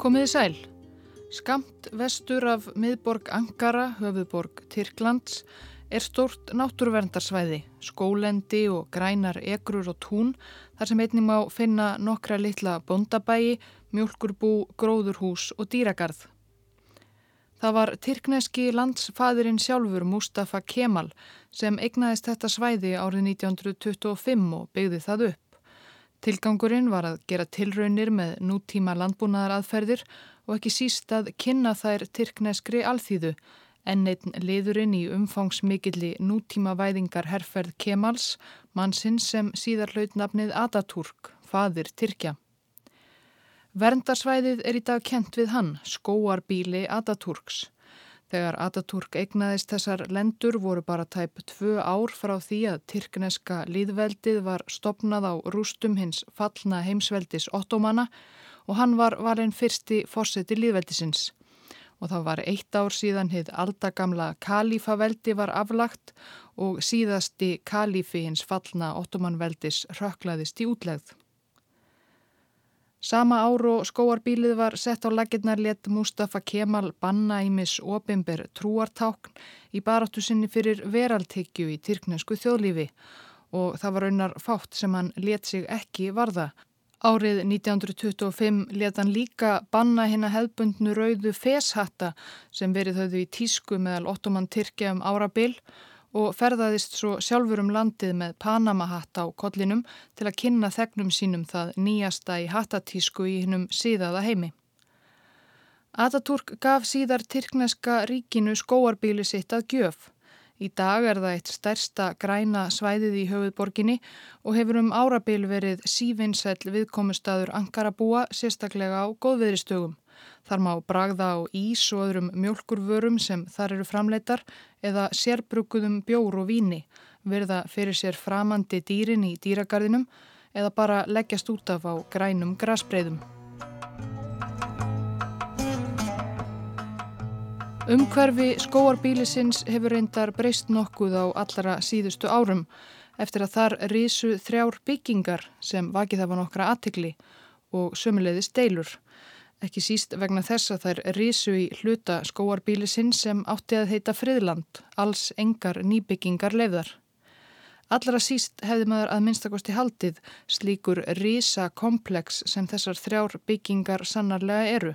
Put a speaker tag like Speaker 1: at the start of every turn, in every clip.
Speaker 1: Komiði sæl. Skamt vestur af miðborg Ankara, höfuborg Tyrklands, er stort náttúruverndarsvæði, skólendi og grænar egrur og tún þar sem einnig má finna nokkra litla bondabægi, mjölkurbú, gróðurhús og dýragarð. Það var tyrkneski landsfæðurinn sjálfur Mustafa Kemal sem egnaðist þetta svæði árið 1925 og byggði það upp. Tilgangurinn var að gera tilraunir með nútíma landbúnaðaraðferðir og ekki síst að kynna þær tyrkneskri alþýðu en einn liðurinn í umfangsmikilli nútíma væðingar herrferð Kemals, mannsins sem síðar hlautnafnið Ataturk, fadir Tyrkja. Verndarsvæðið er í dag kent við hann, skóarbíli Ataturks. Þegar Ataturk eignaðist þessar lendur voru bara tæp tvö ár frá því að Tyrkneska líðveldið var stopnað á rústum hins fallna heimsveldis ottomanna og hann var valinn fyrsti fórseti líðveldisins. Og það var eitt ár síðan hitt aldagamla kalífaveldi var aflagt og síðasti kalífi hins fallna ottomanveldis röklaðist í útlegð. Sama ár og skóarbílið var sett á laginnar let Mustafa Kemal banna ímis opimber trúartákn í baráttu sinni fyrir veraltekju í tyrknesku þjóðlífi og það var raunar fátt sem hann let sig ekki varða. Árið 1925 let hann líka banna hinn að hefbundnu rauðu feshatta sem verið höfðu í tísku meðal ottoman Tyrkja um árabil og og ferðaðist svo sjálfur um landið með Panama-hatt á kollinum til að kynna þegnum sínum það nýjasta í hattatísku í hinnum síðaða heimi. Ataturk gaf síðar Tyrkneska ríkinu skóarbíli sitt að gjöf. Í dag er það eitt stærsta græna svæðið í höfuðborginni og hefur um árabil verið sífinsæl viðkomustadur Ankarabúa sérstaklega á góðviðristögum. Þar má bragða á ís og öðrum mjölkurvörum sem þar eru framleitar eða sérbrukuðum bjór og víni, verða fyrir sér framandi dýrin í dýragarðinum eða bara leggjast út af á grænum grasbreyðum. Umhverfi skóarbílisins hefur reyndar breyst nokkuð á allara síðustu árum eftir að þar risu þrjár byggingar sem vakið hafa nokkra aðtikli og sömuleiði steilur. Ekki síst vegna þess að þær risu í hluta skóarbílisinn sem átti að heita Friðland, alls engar nýbyggingar leifðar. Allra síst hefði maður að minnstakosti haldið slíkur risa komplex sem þessar þrjár byggingar sannarlega eru.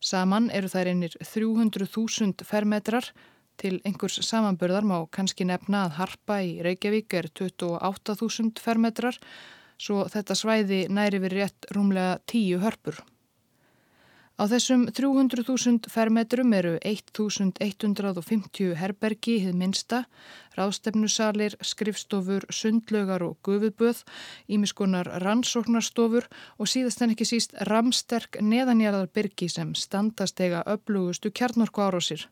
Speaker 1: Saman eru þær einir 300.000 fermetrar til einhvers samanbörðar má kannski nefna að Harpa í Reykjavík er 28.000 fermetrar svo þetta svæði næri við rétt rúmlega 10 hörpur. Á þessum 300.000 fermetrum eru 1.150 herbergi hið minsta, ráðstefnusalir, skrifstofur, sundlögar og gufuböð, ímiskunar rannsóknarstofur og síðast en ekki síst ramsterk neðanjarðarbyrgi sem standastega öflugustu kjarnorku árásir.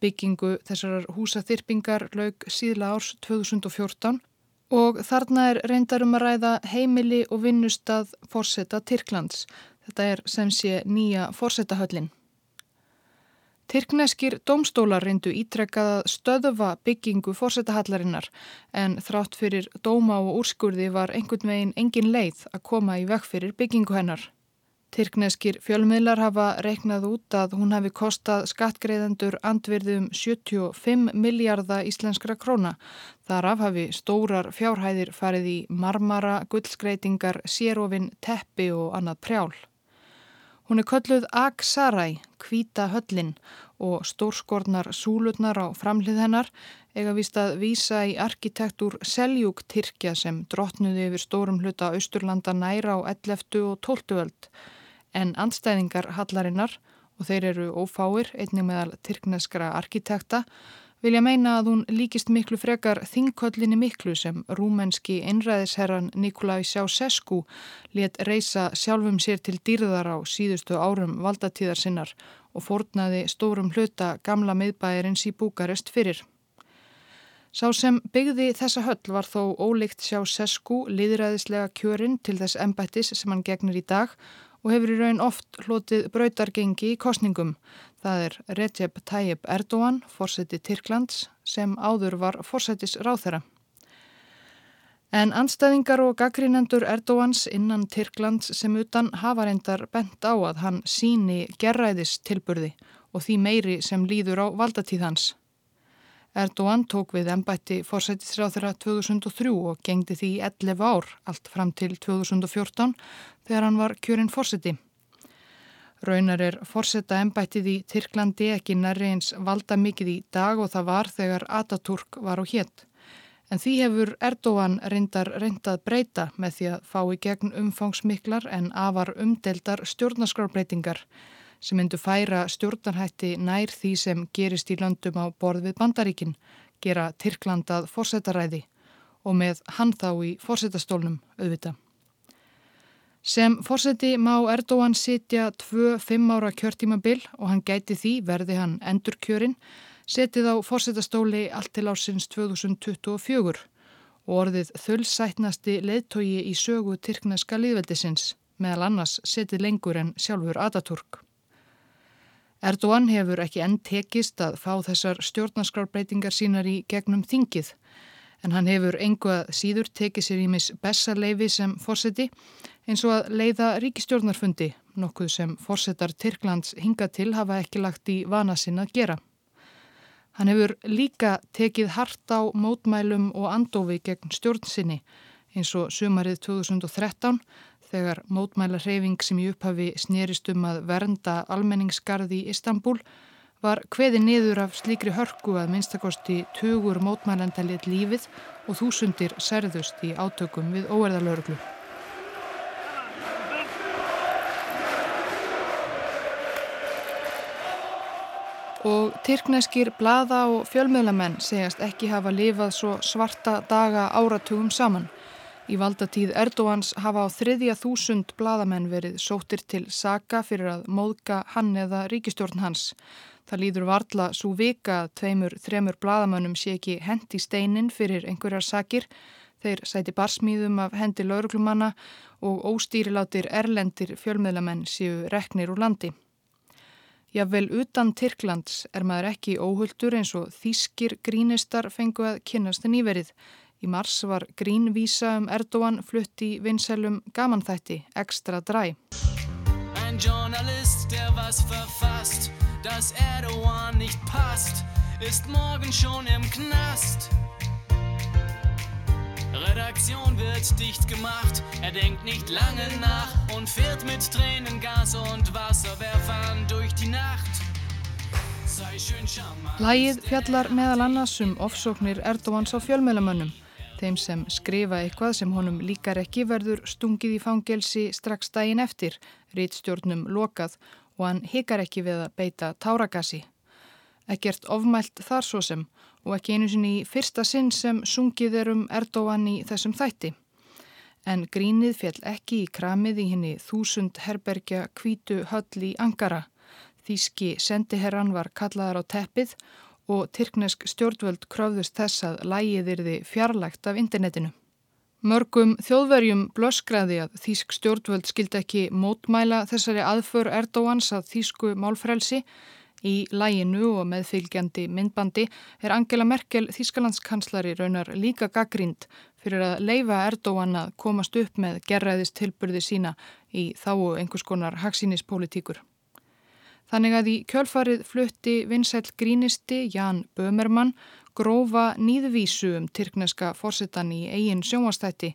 Speaker 1: Byggingu þessar húsaþyrpingar laug síðla árs 2014 og þarna er reyndarum að ræða heimili og vinnustad fórseta Tyrklands Þetta er sem sé nýja fórsetahöllin. Tyrkneskir domstólar reyndu ítrekkað að stöðva byggingu fórsetahallarinnar en þrátt fyrir dóma og úrskurði var einhvern veginn engin leið að koma í vekk fyrir byggingu hennar. Tyrkneskir fjölmiðlar hafa reiknað út að hún hafi kostað skattgreðendur andvirðum 75 miljardar íslenskra króna. Þaraf hafi stórar fjárhæðir farið í marmara, gullskreitingar, sérofinn, teppi og annað prjál. Hún er kölluð Aksaræ, kvíta höllin og stórskornar súlutnar á framlið hennar eiga vist að vísa í arkitektúr Seljúk Tyrkja sem drotnuði yfir stórum hluta Austurlanda næra á 11. og 12. öld en andstæðingar hallarinnar og þeir eru ófáir einnig meðal tyrkneskra arkitekta vilja meina að hún líkist miklu frekar þingköllinni miklu sem rúmenski einræðisherran Nikolai Sjásesku let reysa sjálfum sér til dýrðar á síðustu árum valdatíðar sinnar og fórnaði stórum hluta gamla miðbæjarins í Búkarest fyrir. Sá sem byggði þessa höll var þó ólíkt Sjásesku liðræðislega kjörinn til þess embættis sem hann gegnir í dag og hefur í raun oft hlotið brautargengi í kostningum. Það er Recep Tayyip Erdogan, fórseti Tyrklands, sem áður var fórsetis ráþera. En anstæðingar og gaggrínendur Erdóans innan Tyrklands sem utan hafa reyndar bent á að hann síni gerræðis tilburði og því meiri sem líður á valdatíð hans. Erdóan tók við ennbætti fórsættisráþurra 2003 og gengdi því 11 ár, allt fram til 2014 þegar hann var kjörinn fórsætti. Raunar er fórsetta ennbættið í Tyrklandi ekki nærri eins valda mikið í dag og það var þegar Ataturk var á hétt. En því hefur Erdóan reyndar reyndað breyta með því að fá í gegn umfangsmiklar en afar umdeldar stjórnarskrárbreytingar sem myndu færa stjórnarhætti nær því sem gerist í löndum á borð við bandaríkin, gera Tyrklandað fórsetaræði og með hann þá í fórsetastólnum auðvita. Sem fórseti má Erdóan sitja tvö fimm ára kjörtímabil og hann gæti því verði hann endur kjörinn setið á fórsetastóli allt til ársins 2024 og orðið þullsætnasti leðtogi í sögu Tyrkneska liðveldisins, meðal annars setið lengur en sjálfur Ataturk. Erdogan hefur ekki enn tekist að fá þessar stjórnarskrárbreytingar sínar í gegnum þingið, en hann hefur enguað síður tekið sér í mis bessaleifi sem fórseti eins og að leiða ríkistjórnarfundi, nokkuð sem fórsetar Tyrklands hinga til hafa ekki lagt í vana sinn að gera. Hann hefur líka tekið hart á mótmælum og andofi gegn stjórnsinni eins og sumarið 2013 þegar mótmæla hreyfing sem í upphafi snerist um að vernda almenningsgarði í Istanbul var hveði niður af slíkri hörku að minnstakosti tugur mótmælendalið lífið og þúsundir serðust í átökum við óerðalörglu. og tyrkneskir blada og fjölmiðlamenn segjast ekki hafa lifað svo svarta daga áratugum saman. Í valdatíð Erdóans hafa á þriðja þúsund bladamenn verið sóttir til Saka fyrir að móðka hann eða ríkistjórn hans. Það líður varla svo vika að tveimur, þremur bladamönnum sé ekki hendi steinin fyrir einhverjar sakir. Þeir sæti barsmýðum af hendi lauruglumanna og óstýrilátir erlendir fjölmiðlamenn séu reknir úr landi. Jável utan Tyrklands er maður ekki óhulltur eins og þýskir grínistar fengu að kynast nýverið. Í mars var grínvísa um Erdogan flutt í vinsælum gamanþætti, Extra Dry. Ein Journalist, der was verfasst, dass Erdogan nicht passt, ist morgen schon im Knast. Redaktion wird dicht gemacht, er denkt nicht lange nach und fährt mit Tränengas und Wasserwerfern durch die Nacht. Lægið fjallar meðal annars um ofsóknir Erdóans á fjölmjölamönnum. Þeim sem skrifa eitthvað sem honum líkar ekki verður stungið í fangelsi strax daginn eftir, rítstjórnum lokað og hann hikar ekki við að beita táragassi. Ekkert ofmælt þar svo sem og ekki einu sinni í fyrsta sinn sem sungið er um Erdóan í þessum þætti. En grínið fjall ekki í kramið í henni þúsund herbergja kvítu höll í Angara. Þíski sendiherran var kallaðar á teppið og Tyrknesk stjórnvöld kröfðust þess að lægið yrði fjarlægt af internetinu. Mörgum þjóðverjum blöskraði að Þísk stjórnvöld skildi ekki mótmæla þessari aðför Erdóans að Þísku málfrelsi Í læginu og meðfylgjandi myndbandi er Angela Merkel Þískalandskanslari raunar líka gaggrínd fyrir að leifa Erdóan að komast upp með gerraðist tilbyrði sína í þáu einhvers konar haksínispolítíkur. Þannig að í kjölfarið flutti vinsæl grínisti Jan Bömermann grófa nýðvísu um tyrkneska fórsetan í eigin sjónvastætti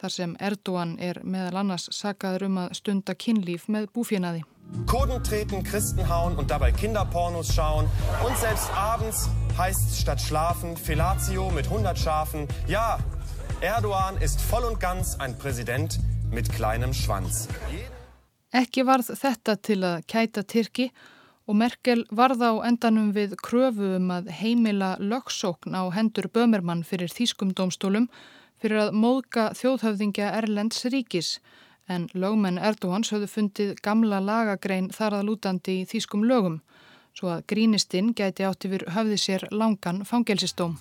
Speaker 1: þar sem Erdóan er meðal annars sagaður um að stunda kynlíf með búfjinaði.
Speaker 2: Kurden treten, Christen hauen und dabei Kinderpornos schauen. Und selbst abends heißt statt schlafen Fellatio mit 100 Schafen. Ja, Erdogan ist voll und ganz ein Präsident mit kleinem Schwanz.
Speaker 1: Ekki varð þetta til að kæta Tyrki og Merkel varð á endanum við kröfu um að heimila lögsókn á hendur Bömermann fyrir þýskum domstólum fyrir að móðka þjóðhöfðingja Erlends ríkis en lögmenn Erdóhans höfðu fundið gamla lagagrein þar að lútandi í þýskum lögum, svo að grínistinn gæti átt yfir höfði sér langan fangelsistóm.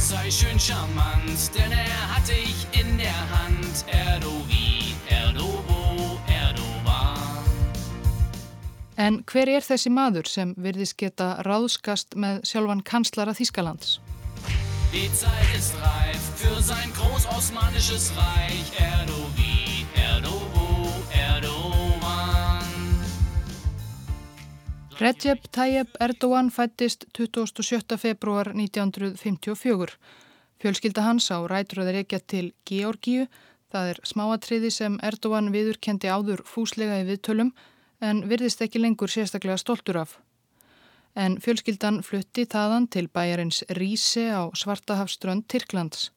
Speaker 1: Sei schön charmant, denn er hatte ich in der Hand, Erdovi, En hver er þessi maður sem virðist geta ráðskast með sjálfan kanslara Þýskalands?
Speaker 3: Die Zeit ist reif für sein großosmanisches Reich. Erdovi, Erdovo, Erdogan.
Speaker 1: Recep Tayyip Erdogan fættist 27. februar 1954. Fjölskylda hans á rætröðar ekja til Georgíu, það er smáatriði sem Erdogan viðurkendi áður fúslega í viðtölum en virðist ekki lengur sérstaklega stoltur af. En fjölskyldan flutti þaðan til bæjarins Ríse á Svartahafströnd Tyrklands.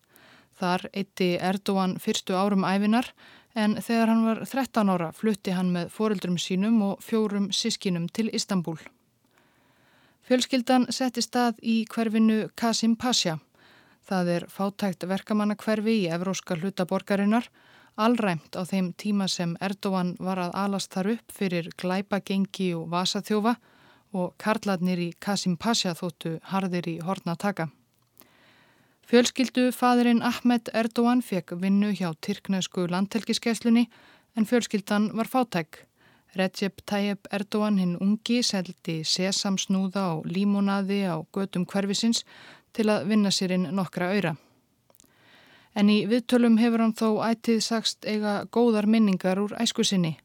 Speaker 1: Þar eitti Erdogan fyrstu árum æfinar en þegar hann var 13 ára flutti hann með foreldrum sínum og fjórum sískinum til Istanbul. Fjölskyldan setti stað í hverfinu Kasim Pasha. Það er fátækt verkamannakverfi í evróska hlutaborgarinnar, allræmt á þeim tíma sem Erdogan var að alast þar upp fyrir glæpagengi og vasaþjófa og karladnir í Kasim Pasha þóttu harðir í hornataka. Fjölskyldu fadurinn Ahmed Erdogan fekk vinnu hjá Tyrknesku landhelgiskeislunni en fjölskyldan var fátæk. Recep Tayyip Erdogan hinn ungi seldi sesamsnúða og límonaði á gödum hverfisins til að vinna sér inn nokkra öyra. En í viðtölum hefur hann þó ætið sagst eiga góðar minningar úr æsku sinni.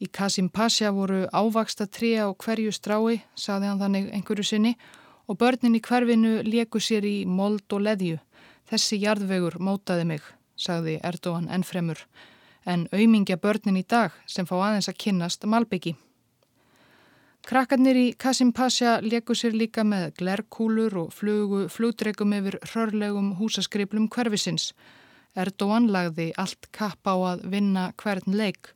Speaker 1: Í Kasim Pasha voru ávaksta trí á hverju strái, saði hann þannig einhverju sinni, og börnin í hverfinu leku sér í mold og leðju. Þessi jarðvegur mótaði mig, sagði Erdogan ennfremur, en auðmingja börnin í dag sem fá aðeins að kynnast Malbyggi. Krakkarnir í Kasim Pasha leku sér líka með glerkúlur og flugu flugdregum yfir hörlegum húsaskriplum hverfisins. Erdogan lagði allt kapp á að vinna hvern leik.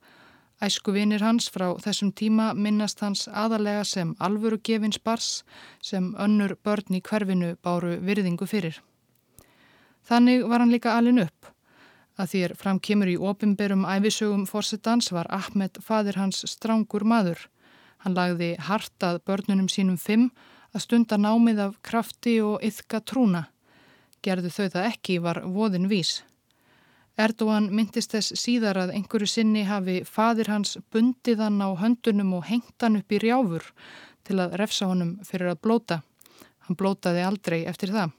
Speaker 1: Æsku vinir hans frá þessum tíma minnast hans aðalega sem alvöru gefins bars sem önnur börn í hverfinu báru virðingu fyrir. Þannig var hann líka alin upp. Að þér fram kemur í opimberum æfisögum fórsetans var Ahmed fadir hans strángur maður. Hann lagði hartað börnunum sínum fimm að stunda námið af krafti og yfka trúna. Gerðu þau það ekki var voðin vís. Erdogan myndist þess síðar að einhverju sinni hafi fadir hans bundið hann á höndunum og hengt hann upp í rjáfur til að refsa honum fyrir að blóta. Hann blótaði aldrei eftir það.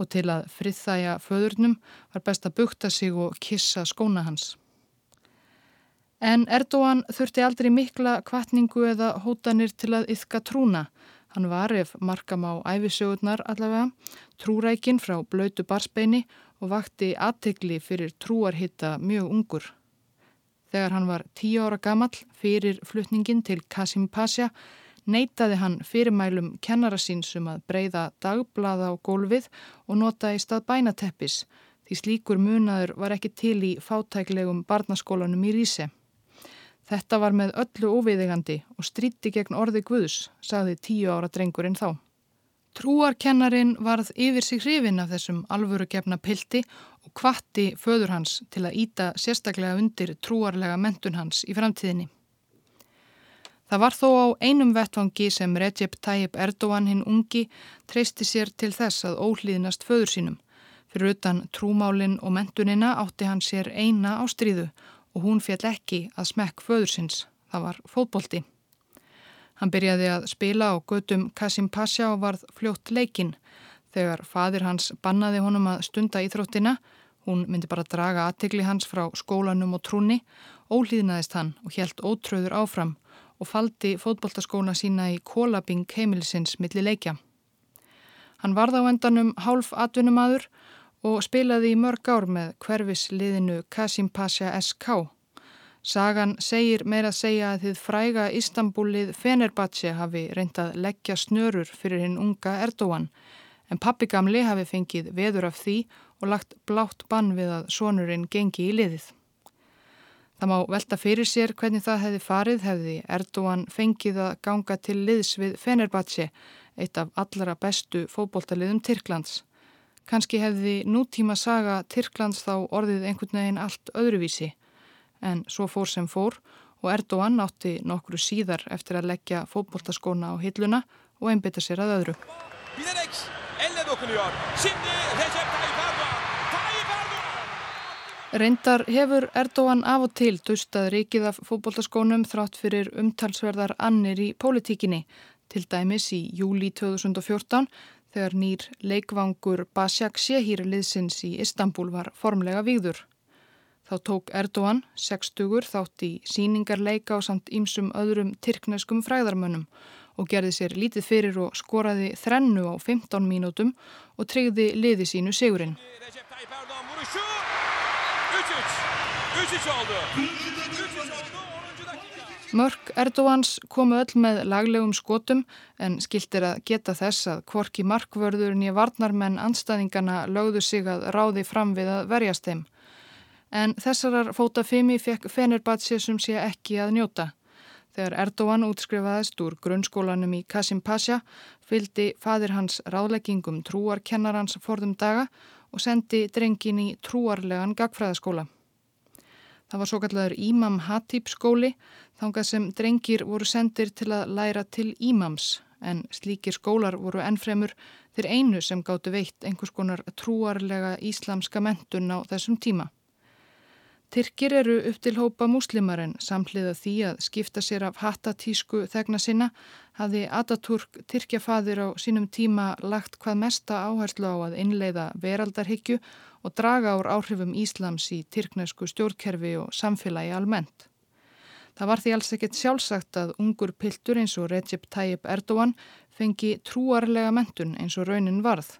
Speaker 1: Og til að friðþæja föðurnum var best að bukta sig og kissa skóna hans. En Erdogan þurfti aldrei mikla kvartningu eða hótanir til að yfka trúna. Hann var ef markam á æfisögurnar allavega, trúrækin frá blöytu barsbeini og vakti aðtegli fyrir trúarhitta mjög ungur. Þegar hann var tíu ára gammal fyrir flutningin til Kasim Pasha neytaði hann fyrirmælum kennara síns um að breyða dagblaða á gólfið og nota í stað bænateppis því slíkur munaður var ekki til í fátæklegum barnaskólanum í Ríse. Þetta var með öllu óviðigandi og stríti gegn orði Guðs, sagði tíu ára drengurinn þá. Trúarkennarin varð yfir sig hrifin af þessum alvöru gefna pilti og kvatti föður hans til að íta sérstaklega undir trúarlega mentun hans í framtíðinni. Það var þó á einum vettvangi sem Recep Tayyip Erdogan hinn ungi treysti sér til þess að óhlýðnast föður sínum. Fyrir utan trúmálinn og mentunina átti hann sér eina ástríðu og hún fjall ekki að smekk föðursins, það var fótbolti. Hann byrjaði að spila á gödum Kasim Pasha og varð fljótt leikinn. Þegar fadir hans bannaði honum að stunda íþróttina, hún myndi bara draga aðtegli hans frá skólanum og trúni, ólýðnaðist hann og helt ótröður áfram og faldi fótboltaskóna sína í kólabing heimilisins milli leikja. Hann varð á endanum hálf atvinnumadur og spilaði í mörg ár með hverfisliðinu Kasim Pasha SK. Sagan segir meira að segja að þið fræga Istanbulið Fenerbahce hafi reyndað leggja snörur fyrir hinn unga Erdóan en pappi gamli hafi fengið veður af því og lagt blátt bann við að sonurinn gengi í liðið. Það má velta fyrir sér hvernig það hefði farið hefði Erdóan fengið að ganga til liðs við Fenerbahce, eitt af allra bestu fótbóltaliðum Tyrklands. Kanski hefði nútíma saga Tyrklands þá orðið einhvern veginn allt öðruvísi. En svo fór sem fór og Erdogan átti nokkru síðar eftir að leggja fótboltaskóna á hilluna og einbytta sér að öðru. Reyndar hefur Erdogan af og til dustað ríkið af fótboltaskónum þrátt fyrir umtalsverðar annir í pólitíkinni, til dæmis í júli 2014 þegar nýr leikvangur Basjak Sehir liðsins í Istanbul var formlega výður. Þá tók Erdogan, sextugur, þátt í síningarleika og samt ímsum öðrum tyrkneskum fræðarmönnum og gerði sér lítið fyrir og skoraði þrennu á 15 mínútum og treyði liði sínu sigurinn. Mörk Erdóans komu öll með laglegum skotum en skildir að geta þess að kvorki markvörður nýja varnarmenn anstæðingana lögðu sig að ráði fram við að verjast þeim. En þessarar fóta fimi fekk Fenerbahce sem sé ekki að njóta. Þegar Erdóan útskrifaðist úr grunnskólanum í Kasim Pasha fyldi fadir hans ráðleggingum trúarkennarans forðum daga og sendi drengin í trúarlegan gagfræðaskóla. Það var svo kallar Ímam Hatib skóli þangað sem drengir voru sendir til að læra til ímams en slíkir skólar voru ennfremur þeir einu sem gáttu veitt einhvers konar trúarlega íslamska mentun á þessum tíma. Tyrkir eru upp til hópa múslimarinn samhliða því að skipta sér af hattatísku þegna sinna hafði Ataturk Tyrkjafadir á sínum tíma lagt hvað mesta áherslu á að innleiða veraldarhyggju og draga úr áhrifum Íslams í tyrknesku stjórnkerfi og samfélagi almennt. Það var því alls ekkert sjálfsagt að ungur piltur eins og Recep Tayyip Erdogan fengi trúarlega mentun eins og raunin varð.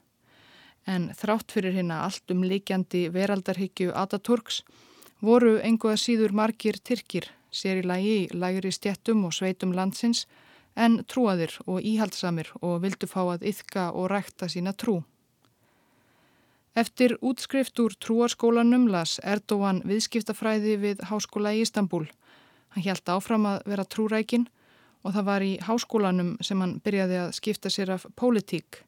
Speaker 1: En þrátt fyrir hérna allt um líkjandi veraldarhyggju Ataturks voru enguða síður margir Tyrkir, sér í lagi í lægri stjettum og sveitum landsins, en trúaðir og íhaldsamir og vildu fá að yfka og rækta sína trú. Eftir útskrift úr trúarskólanum las Erdóan viðskiptafræði við Háskóla í Istanbul. Hann hjælt áfram að vera trúrækin og það var í háskólanum sem hann byrjaði að skipta sér af pólitík.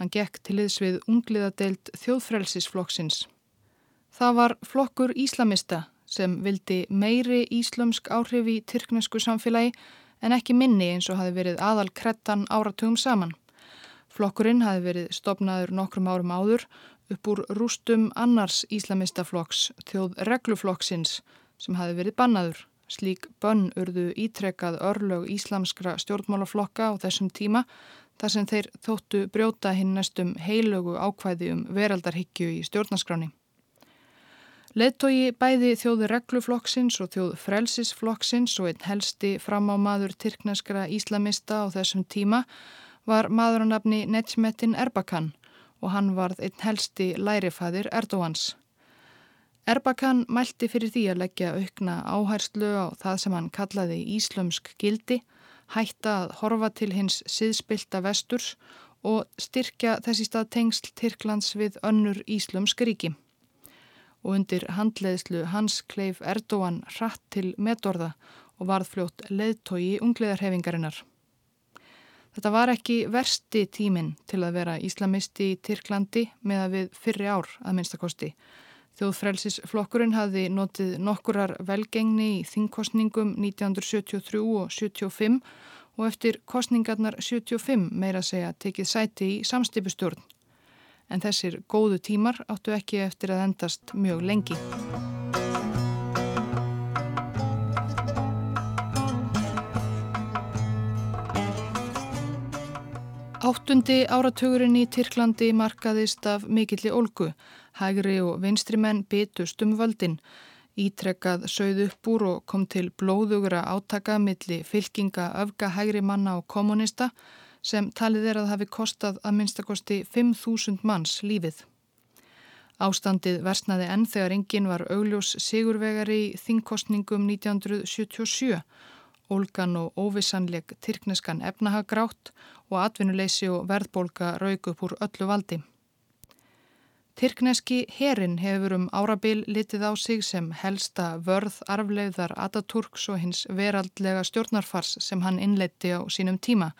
Speaker 1: Hann gekk til liðs við ungliðadeild þjóðfrelsisflokksins Það var flokkur íslamista sem vildi meiri íslömsk áhrif í tyrknesku samfélagi en ekki minni eins og hafi verið aðal krettan áratugum saman. Flokkurinn hafi verið stopnaður nokkrum árum áður upp úr rústum annars íslamistaflokks, þjóð regluflokksins sem hafi verið bannaður. Slík bönn urðu ítrekkað örlög íslamskra stjórnmálaflokka á þessum tíma þar sem þeir þóttu brjóta hinn næstum heilögu ákvæði um veraldarhyggju í stjórnaskráni. Leðtogi bæði þjóðu regluflokksins og þjóðu frelsisflokksins og einn helsti fram á maður tyrkneskra íslamista á þessum tíma var maður á nafni Necmettin Erbakan og hann varð einn helsti lærifæðir Erdóans. Erbakan mælti fyrir því að leggja aukna áherslu á það sem hann kallaði íslömsk gildi, hætta að horfa til hins siðspilta vesturs og styrkja þessi stað tengsl Tyrklands við önnur íslömsk ríki og undir handleiðslu hans kleif Erdóan hratt til metorða og varð fljótt leðtogi ungliðarhefingarinnar. Þetta var ekki versti tíminn til að vera íslamisti í Tyrklandi með að við fyrri ár að minnstakosti. Þjóðfrælsisflokkurinn hafði notið nokkurar velgengni í þingkostningum 1973 og 75 og eftir kostningarnar 75 meira segja tekið sæti í samstipustjórn en þessir góðu tímar áttu ekki eftir að endast mjög lengi. Áttundi áratugurinn í Tyrklandi markaðist af mikilli olgu. Hægri og vinstri menn bitust um völdin. Ítrekkað sögð upp úr og kom til blóðugra átaka milli fylkinga öfga hægri manna og kommunista sem talið er að hafi kostað að minnstakosti 5.000 manns lífið. Ástandið versnaði enn þegar enginn var augljós sigurvegari í þingkostningum 1977, ólgan og óvissanleg tyrkneskan efnahagrátt og atvinnuleysi og verðbólka raug upp úr öllu valdi. Tyrkneski herin hefur um árabil litið á sig sem helsta vörð arfleiðar Ataturks og hins veraldlega stjórnarfars sem hann innleiti á sínum tíma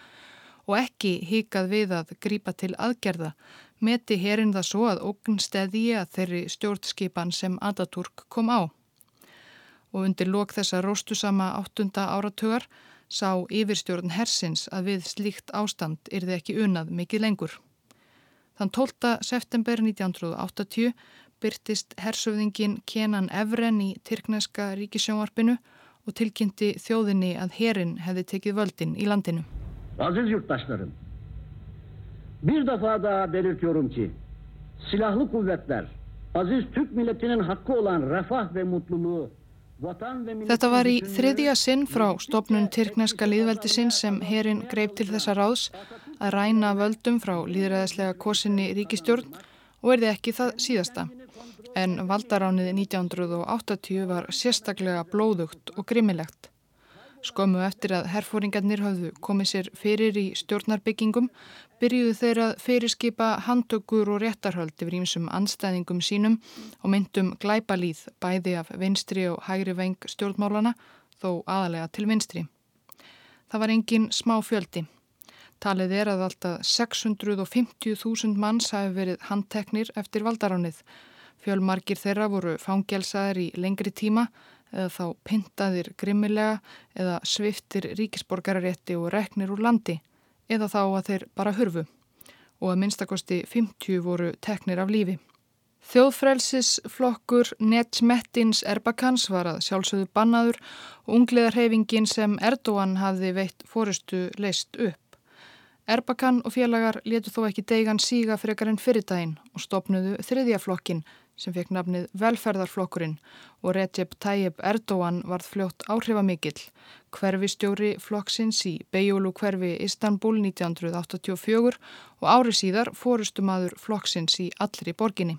Speaker 1: og ekki híkað við að grípa til aðgerða, meti hérinn það svo að ógn steði að þeirri stjórnskipan sem Ataturk kom á. Og undir lok þessa róstusama áttunda áratugar sá yfirstjórn hersins að við slíkt ástand yrði ekki unað mikið lengur. Þann 12. september 1980 byrtist hersöfðingin Kenan Evren í Tyrkneska ríkisjónvarpinu og tilkynnti þjóðinni að herin hefði tekið völdin í landinu.
Speaker 4: Aziz yurttaşlarım, Bir defa daha belirtiyorum ki silahlı kuvvetler aziz Türk milletinin hakkı olan refah ve mutluluğu
Speaker 1: Þetta var í þriðja sinn frá stopnun Tyrkneska líðveldisins sem herin greip til þessa ráðs að ræna völdum frá líðræðislega kosinni ríkistjórn og verði ekki það síðasta. En valdaránið 1980 var sérstaklega blóðugt og grimmilegt. Skömmu eftir að herfóringarnir hafðu komið sér fyrir í stjórnarbyggingum byrjuðu þeir að fyrirskipa handtökur og réttarhöld yfir ímsum anstæðingum sínum og myndum glæpalýð bæði af vinstri og hægri veng stjórnmálana þó aðalega til vinstri. Það var engin smá fjöldi. Talið er að alltaf 650.000 manns hafi verið handteknir eftir valdaránið. Fjölmarkir þeirra voru fangelsaðir í lengri tíma eða þá pintaðir grimmilega eða sviftir ríkisborgararétti og reknir úr landi eða þá að þeir bara hurfu og að minnstakosti 50 voru teknir af lífi. Þjóðfrelsisflokkur Netsmettins Erbakans var að sjálfsögðu bannaður og ungliðarhefingin sem Erdogan hafði veitt fórustu leist upp. Erbakan og félagar letu þó ekki deigan síga frekar en fyrirtægin og stopnuðu þriðja flokkin sem fekk nafnið Velferðarflokkurinn og Recep Tayyip Erdogan varð fljótt áhrifamikill, hverfistjóri flokksins í Bejólu hverfi Istanbul 1984 og ári síðar fórustumadur flokksins í allri borginni.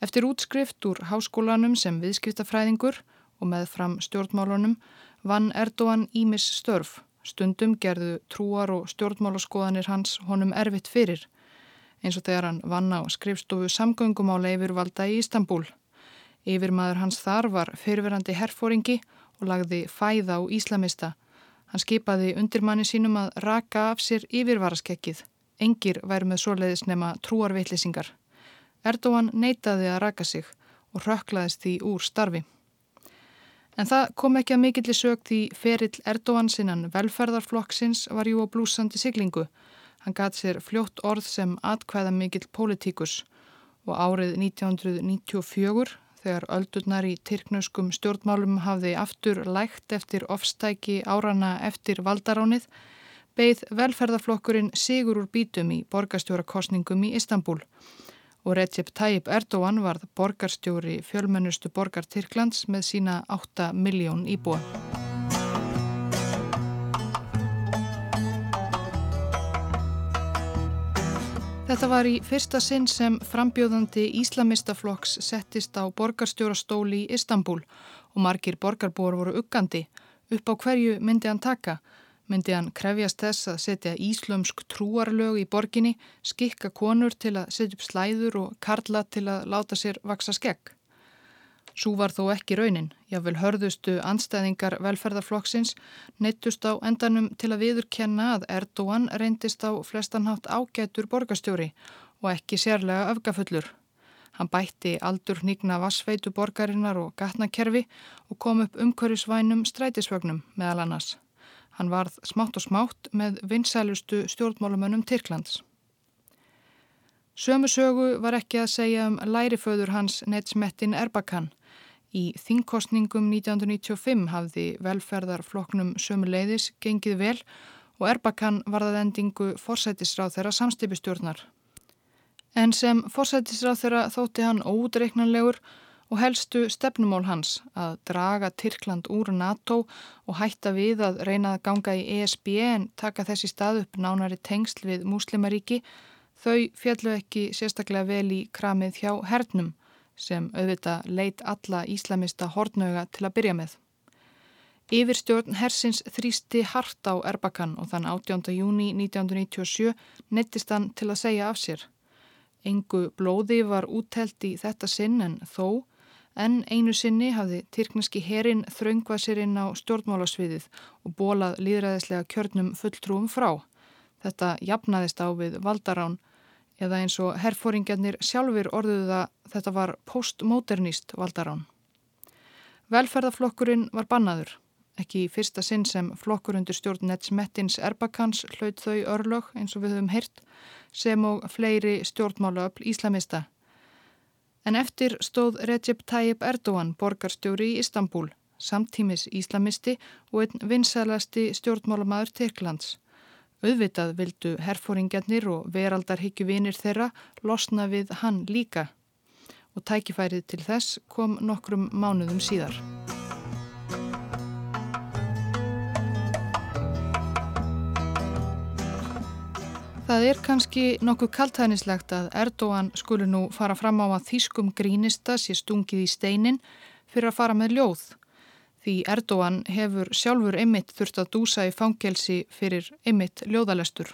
Speaker 1: Eftir útskrift úr háskólanum sem viðskiptafræðingur og með fram stjórnmálunum vann Erdogan Ímis störf. Stundum gerðu trúar og stjórnmálaskoðanir hans honum erfitt fyrir eins og þegar hann vann á skrifstofu samgöngumála yfirvalda í Ístanbúl. Yfirmaður hans þar var fyrirverandi herfóringi og lagði fæða á íslamista. Hann skipaði undirmanni sínum að raka af sér yfirvaraskekkið. Engir væri með svoleiðis nema trúarveitlisingar. Erdóan neytaði að raka sig og rökklaðist því úr starfi. En það kom ekki að mikilli sög því ferill Erdóan sinnan velferðarflokksins var jú á blúsandi siglingu Hann gæti sér fljótt orð sem atkvæða mikill pólitíkus og árið 1994 þegar öldurnar í tyrknuskum stjórnmálum hafði aftur lægt eftir ofstæki árana eftir valdaránið beigð velferðarflokkurinn sigur úr bítum í borgarstjórakostningum í Istanbul og Recep Tayyip Erdogan varð borgarstjóri fjölmennustu borgar Tyrklands með sína 8 miljón íbúa. Þetta var í fyrsta sinn sem frambjóðandi Íslamistaflokks settist á borgarstjórastóli í Istanbul og margir borgarbúar voru uggandi. Upp á hverju myndi hann taka? Myndi hann krefjast þess að setja íslömsk trúarlög í borginni, skikka konur til að setja upp slæður og karla til að láta sér vaksa skegg? Sú var þó ekki raunin. Jável hörðustu anstæðingar velferðarflokksins neittust á endanum til að viðurkenna að Erdóan reyndist á flestanhátt ágætur borgastjóri og ekki sérlega öfgafullur. Hann bætti aldur nýgna vassveitu borgarinnar og gatnakerfi og kom upp umkörjusvænum strætisvögnum meðal annars. Hann varð smátt og smátt með vinsælustu stjórnmálumönnum Tyrklands. Sömu sögu var ekki að segja um læriföður hans Netsmettin Erbakan Í þingkostningum 1995 hafði velferðarfloknum sömu leiðis gengið vel og Erbakan varðað endingu forsætisráð þeirra samstipistjórnar. En sem forsætisráð þeirra þótti hann ódreiknanlegur og helstu stefnumól hans að draga Tyrkland úr NATO og hætta við að reyna að ganga í ESB en taka þessi stað upp nánari tengsl við Múslimaríki, þau fjallu ekki sérstaklega vel í kramið hjá hernum sem auðvita leit alla íslamista hortnöga til að byrja með. Yfirstjórn Hersins þrýsti hart á Erbakan og þann 18. júni 1997 nettist hann til að segja af sér. Engu blóði var úttelt í þetta sinn en þó, en einu sinni hafði Tyrkneski herin þraungvað sér inn á stjórnmálasviðið og bólað líðræðislega kjörnum fulltrúum frá. Þetta jafnaðist á við valdarán eða eins og herfóringjarnir sjálfur orðuðu það þetta var postmodernist valdarán. Velferðarflokkurinn var bannaður, ekki í fyrsta sinn sem flokkur undir stjórn Nets Mettins Erbakans hlaut þau örlög eins og við höfum heyrt sem og fleiri stjórnmálaöfl íslamista. En eftir stóð Recep Tayyip Erdogan borgarstjóri í Istanbul, samtímis íslamisti og einn vinsælasti stjórnmálamaður Tyrklands. Auðvitað vildu herfóringarnir og veraldarhyggjuvinir þeirra losna við hann líka og tækifærið til þess kom nokkrum mánuðum síðar. Það er kannski nokkuð kaltænislegt að Erdóan skulu nú fara fram á að þýskum grínista sé stungið í steinin fyrir að fara með ljóð. Því Erdóan hefur sjálfur einmitt þurft að dúsa í fangelsi fyrir einmitt ljóðalestur.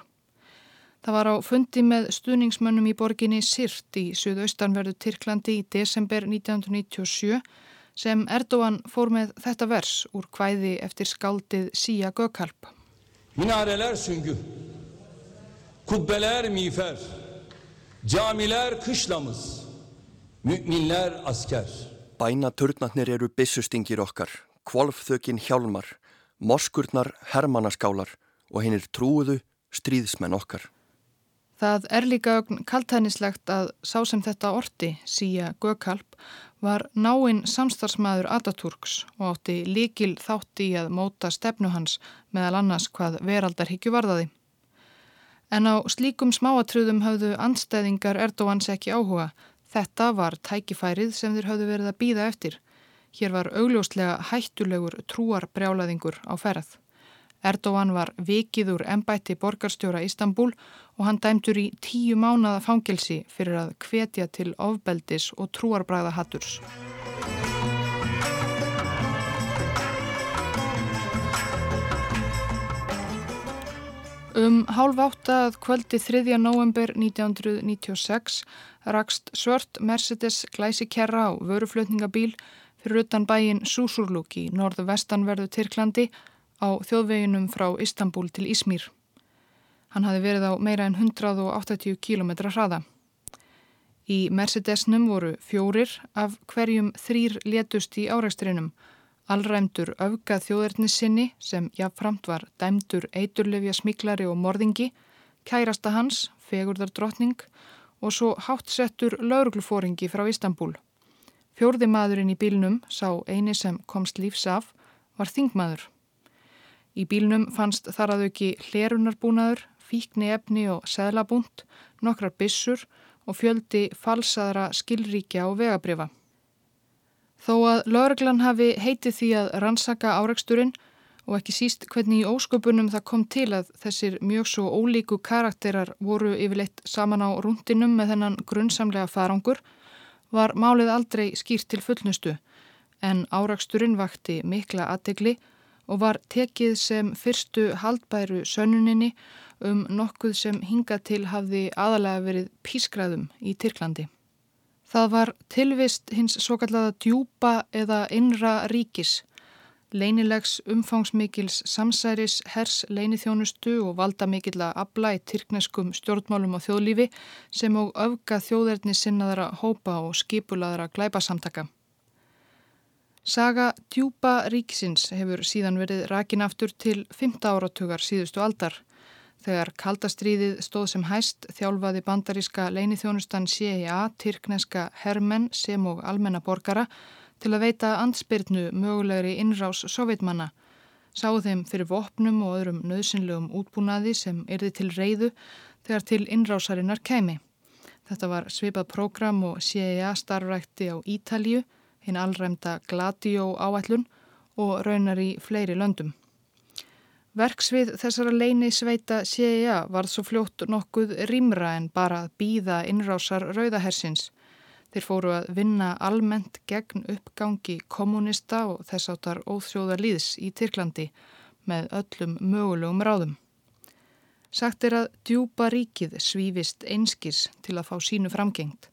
Speaker 1: Það var á fundi með stuðningsmönnum í borginni Sirt í suðaustanverðu Tyrklandi í desember 1997 sem Erdóan fór með þetta vers úr hvæði eftir skaldið Sía Gökalp.
Speaker 5: Minareler süngü. Kubbeler miğfer, camiler kışlamız, müminler asker.
Speaker 6: Bænaturnarnir eru byssustingir okkar, kvolfþökin hjálmar, morskurnar hermanaskálar og hinn er trúuðu stríðsmenn okkar.
Speaker 1: Það er líka kaltænislegt að sá sem þetta orti, Sía Gökalp, var náinn samstarfsmæður Ataturks og átti líkil þátti í að móta stefnu hans meðal annars hvað veraldarhyggju varðaði. En á slíkum smáatröðum hafðu anstæðingar Erdóans ekki áhuga. Þetta var tækifærið sem þeir hafðu verið að býða eftir. Hér var augljóslega hættulegur trúarbrjálaðingur á ferð. Erdóan var vikið úr ennbætti borgarstjóra Ístambúl og hann dæmtur í tíu mánada fangelsi fyrir að hvetja til ofbeldis og trúarbræða hatturs. Um hálf átta að kvöldi 3. november 1996 rakst svört Mercedes glæsikerra á vöruflutningabíl fyrir utan bæin Susurluk í norðu vestanverðu Tyrklandi á þjóðveginum frá Istanbul til Ísmýr. Hann hafi verið á meira en 180 km hraða. Í Mercedesnum voru fjórir af hverjum þrýr létust í áreiksturinnum Allræmdur öfgað þjóðernissinni sem jáfnframt var dæmdur eiturlefja smiklari og morðingi, kærasta hans, fegurðardrottning og svo hátsettur lauruglufóringi frá Istanbul. Fjórði maðurinn í bílnum sá eini sem komst lífs af var þingmaður. Í bílnum fannst þar að auki hlerunarbúnaður, fíkni efni og seðlabúnt, nokkrar bissur og fjöldi falsaðra skilríkja og vegabrifa. Þó að lauruglan hafi heitið því að rannsaka áreiksturinn og ekki síst hvernig í ósköpunum það kom til að þessir mjög svo ólíku karakterar voru yfirleitt saman á rúndinum með þennan grunnsamlega farangur, var málið aldrei skýrt til fullnustu en áreiksturinn vakti mikla aðtegli og var tekið sem fyrstu haldbæru sönnuninni um nokkuð sem hinga til hafði aðalega verið pískraðum í Tyrklandi. Það var tilvist hins svo kallaða djúpa eða innra ríkis, leinilegs umfangsmikils samsæris hers leinithjónustu og valda mikill að abla í tyrkneskum stjórnmálum og þjóðlífi sem og öfga þjóðerni sinnaðara hópa og skipulaðara glæpasamtaka. Saga djúpa ríkisins hefur síðan verið rakin aftur til 15 áratugar síðustu aldar. Þegar kaldastríðið stóð sem hæst þjálfaði bandaríska leinithjónustan CIA tyrkneska hermenn sem og almenna borgara til að veita ansbyrnu mögulegri innrás sovjetmanna. Sáðu þeim fyrir vopnum og öðrum nöðsynlegum útbúnaði sem erði til reyðu þegar til innrásarinnar kemi. Þetta var svipað prógram og CIA starfrækti á Ítalju, hinn allræmda Gladio áætlun og raunar í fleiri löndum. Verksvið þessara leini sveita CIA var svo fljótt nokkuð rýmra en bara að býða innrásar rauðahersins. Þeir fóru að vinna almennt gegn uppgangi kommunista og þess áttar óþjóðar líðs í Tyrklandi með öllum mögulegum ráðum. Sagt er að djúpa ríkið svífist einskis til að fá sínu framgengt,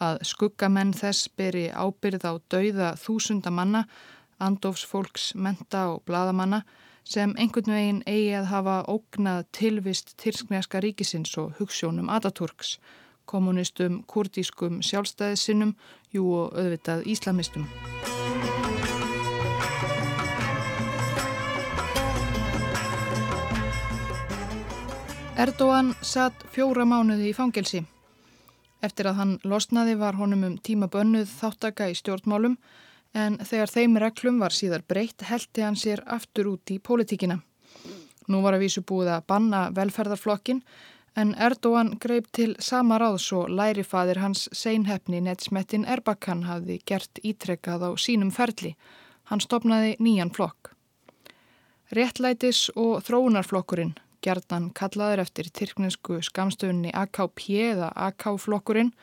Speaker 1: að skuggamenn þess beri ábyrð á dauða þúsunda manna, andofsfólks, menta og bladamanna sem einhvern veginn eigi að hafa ógnað tilvist tyrskneska ríkisins og hugssjónum Ataturks, kommunistum, kurdískum, sjálfstæðisinnum, jú og auðvitað íslamistum. Erdogan satt fjóra mánuði í fangelsi. Eftir að hann losnaði var honum um tíma bönnuð þáttaka í stjórnmálum en þegar þeim reglum var síðar breytt heldi hann sér aftur út í pólitíkina. Nú var að vísu búið að banna velferðarflokkin en Erdogan greip til sama ráðs og lærifaðir hans seinhefni Netsmettin Erbakan hafði gert ítrekkað á sínum ferli. Hann stopnaði nýjan flokk. Réttlætis og þróunarflokkurinn, gerðan kallaður eftir tyrknesku skamstöfunni AKP eða AK-flokkurinn,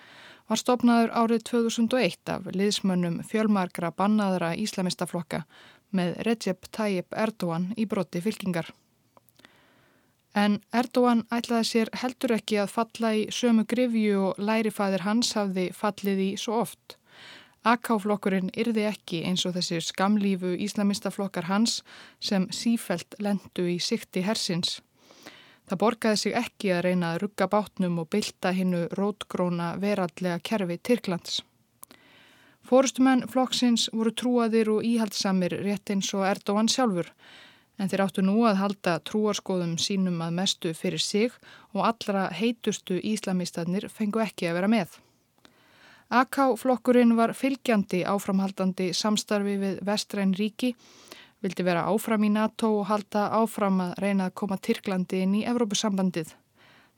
Speaker 1: var stopnaður árið 2001 af liðsmönnum fjölmarkra bannaðra íslamistaflokka með Recep Tayyip Erdogan í brotti fylkingar. En Erdogan ætlaði sér heldur ekki að falla í sömu grifju og lærifæðir hans hafði fallið í svo oft. AK-flokkurinn yrði ekki eins og þessir skamlífu íslamistaflokkar hans sem sífelt lendu í sikti hersins. Það borgaði sig ekki að reyna að rugga bátnum og bylta hinnu rótgróna verallega kerfi Tyrklands. Fórustumenn flokksins voru trúaðir og íhaldsamir rétt eins og Erdogan sjálfur en þeir áttu nú að halda trúarskoðum sínum að mestu fyrir sig og allra heitustu íslamistatnir fengu ekki að vera með. AK-flokkurinn var fylgjandi áframhaldandi samstarfi við vestræn ríki, vildi vera áfram í NATO og halda áfram að reyna að koma Tyrklandi inn í Evrópusambandið.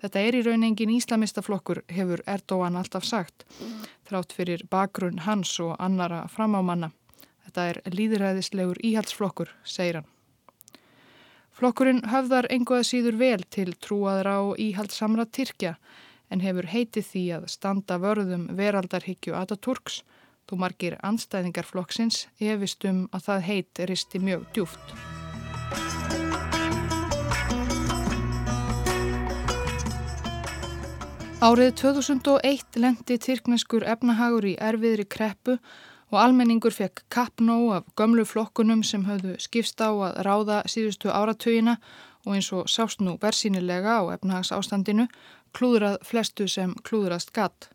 Speaker 1: Þetta er í raunengin íslamistaflokkur, hefur Erdóan alltaf sagt, þrátt fyrir bakgrunn hans og annara framámanna. Þetta er líðræðislegur íhaldsflokkur, segir hann. Flokkurinn höfðar engoða síður vel til trúaðra og íhaldsamra Tyrkja en hefur heitið því að standa vörðum veraldarhyggju Ataturks þú margir anstæðingar flokksins efistum að það heit risti mjög djúft. Árið 2001 lendi Tyrkneskur efnahagur í erfiðri kreppu og almenningur fekk kappnó af gömlu flokkunum sem höfðu skipst á að ráða síðustu áratögina og eins og sást nú bersýnilega á efnahags ástandinu klúðrað flestu sem klúðrast gatt.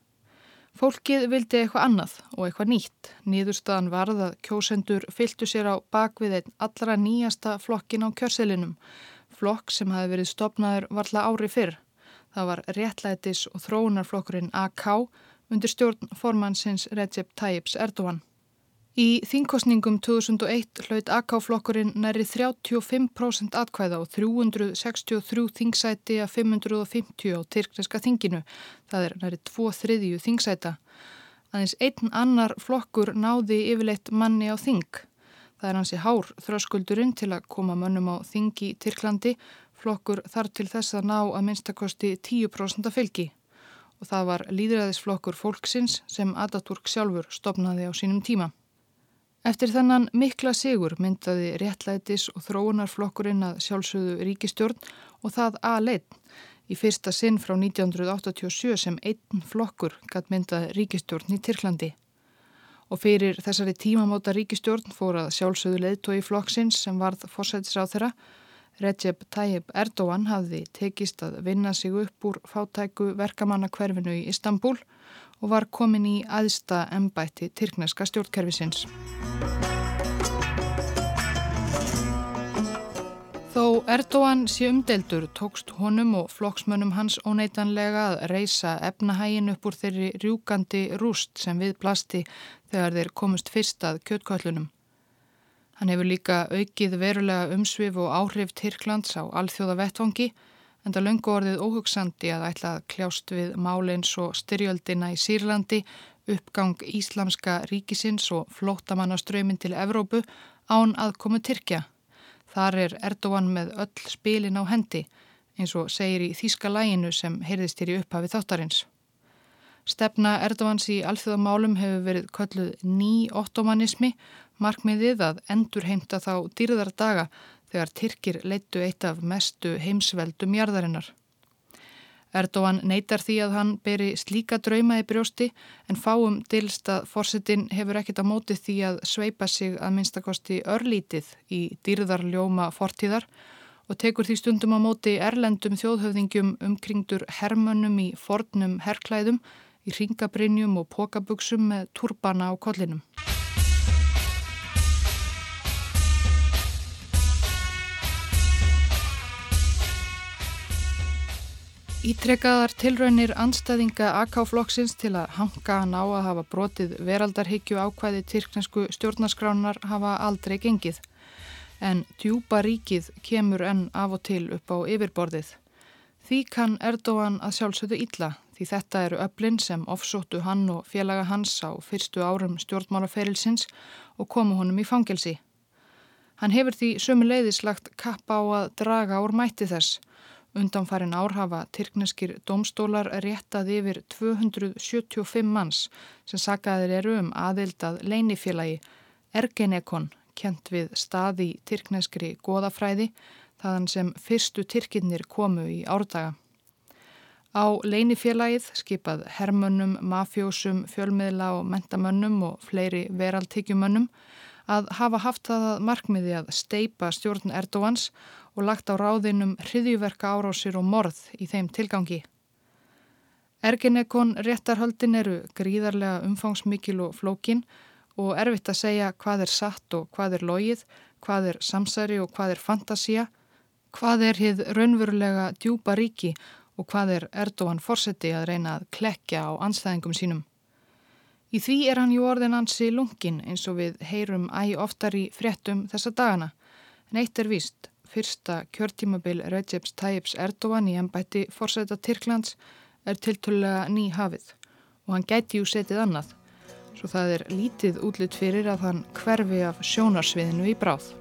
Speaker 1: Fólkið vildi eitthvað annað og eitthvað nýtt. Nýðurstaðan varð að kjósendur fylgtu sér á bakvið einn allra nýjasta flokkin á kjörselinum. Flokk sem hafi verið stopnaður varla ári fyrr. Það var réttlætis og þróunarflokkurinn AK undir stjórn formannsins Recep Tayyips Erdogan. Í þingkostningum 2001 hlaut AK-flokkurinn næri 35% atkvæða og 363 þingsæti að 550 á Tyrkneska þinginu. Það er næri 2 þriðju þingsæta. Aðeins einn annar flokkur náði yfirleitt manni á þing. Það er hansi hár þröskuldurinn til að koma mönnum á þingi í Tyrklandi. Flokkur þar til þess að ná að minnstakosti 10% af fylgi og það var líðræðisflokkur fólksins sem Ataturk sjálfur stopnaði á sínum tíma. Eftir þannan mikla sigur myndaði réttlætis og þróunarflokkurinn að sjálfsögðu ríkistjórn og það aðleitt í fyrsta sinn frá 1987 sem einn flokkur gætt myndaði ríkistjórn í Tyrklandi. Og fyrir þessari tímamóta ríkistjórn fór að sjálfsögðu leiðtói flokksins sem varð fórsætisráð þeirra Recep Tayyip Erdogan hafði tekist að vinna sig upp úr fátæku verkamannakverfinu í Istanbul og var komin í aðsta embætti Tyrkneska stjórnkerfisins. Þó Erdogan sé umdeldur tókst honum og flokksmönnum hans óneitanlega að reysa efnahægin upp úr þeirri rjúkandi rúst sem við plasti þegar þeir komust fyrst að kjöttkvöllunum. Hann hefur líka aukið verulega umsvið og áhrif Tyrklands á alþjóða vettvangi en það löngu orðið óhugsandi að ætla að kljást við málins og styrjöldina í Sýrlandi, uppgang Íslamska ríkisins og flótamannaströymin til Evrópu án aðkomu Tyrkja. Þar er Erdogan með öll spilin á hendi eins og segir í Þíska læginu sem heyrðist hér í upphafi þáttarins. Stefna Erdovans í alþjóðamálum hefur verið kölluð ný ottomanismi Markmiðið að endur heimta þá dýrðar daga þegar Tyrkir leittu eitt af mestu heimsveldum jarðarinnar. Erdogan neytar því að hann beri slíka drauma í brjósti en fáum dilst að forsetin hefur ekkit á móti því að sveipa sig að minnstakosti örlítið í dýrðarljóma fortíðar og tekur því stundum á móti erlendum þjóðhöfðingjum umkringdur hermönnum í fornum herrklæðum, í ringabrinjum og pokabuksum með turbana á kollinum. Ítrekkaðar tilraunir anstæðinga AK-flokksins til að hanga hann á að hafa brotið veraldarhyggju ákvæði tyrknensku stjórnaskránar hafa aldrei gengið. en djúpa ríkið kemur enn af og til upp á yfirborðið. Því kann Erdóan að sjálfsögðu illa því þetta eru öflin sem ofsóttu hann og félaga hans á fyrstu árum stjórnmálaferilsins og komu honum í fangelsi. Hann hefur því sömu leiðislagt kappa á að draga úr mætti þess. Undanfarin árhafa Tyrkneskir domstólar réttað yfir 275 manns sem sagaðir eru um aðildað leinifélagi Ergenekon kent við staði Tyrkneskri goðafræði þaðan sem fyrstu Tyrkinnir komu í árdaga. Á leinifélagið skipað hermönnum, mafjósum, fjölmiðla og mentamönnum og fleiri veraltíkjumönnum að hafa haft það að markmiði að steipa stjórn Erdóans og lagt á ráðinum hriðjuverka árásir og morð í þeim tilgangi. Erginekon réttarhöldin eru gríðarlega umfangsmikil og flókin og erfitt að segja hvað er satt og hvað er logið, hvað er samsæri og hvað er fantasía, hvað er hið raunverulega djúpa ríki og hvað er Erdóan fórseti að reyna að klekja á anstæðingum sínum. Í því er hann jú orðin ansi lungin eins og við heyrum æg oftar í fréttum þessa dagana. Neitt er víst, fyrsta kjörtímabil Regeps Tayyip Erdóan í ennbætti fórseta Tyrklands er tiltölulega ný hafið og hann gæti jú setið annað svo það er lítið útlitt fyrir að hann hverfi af sjónarsviðinu í bráð.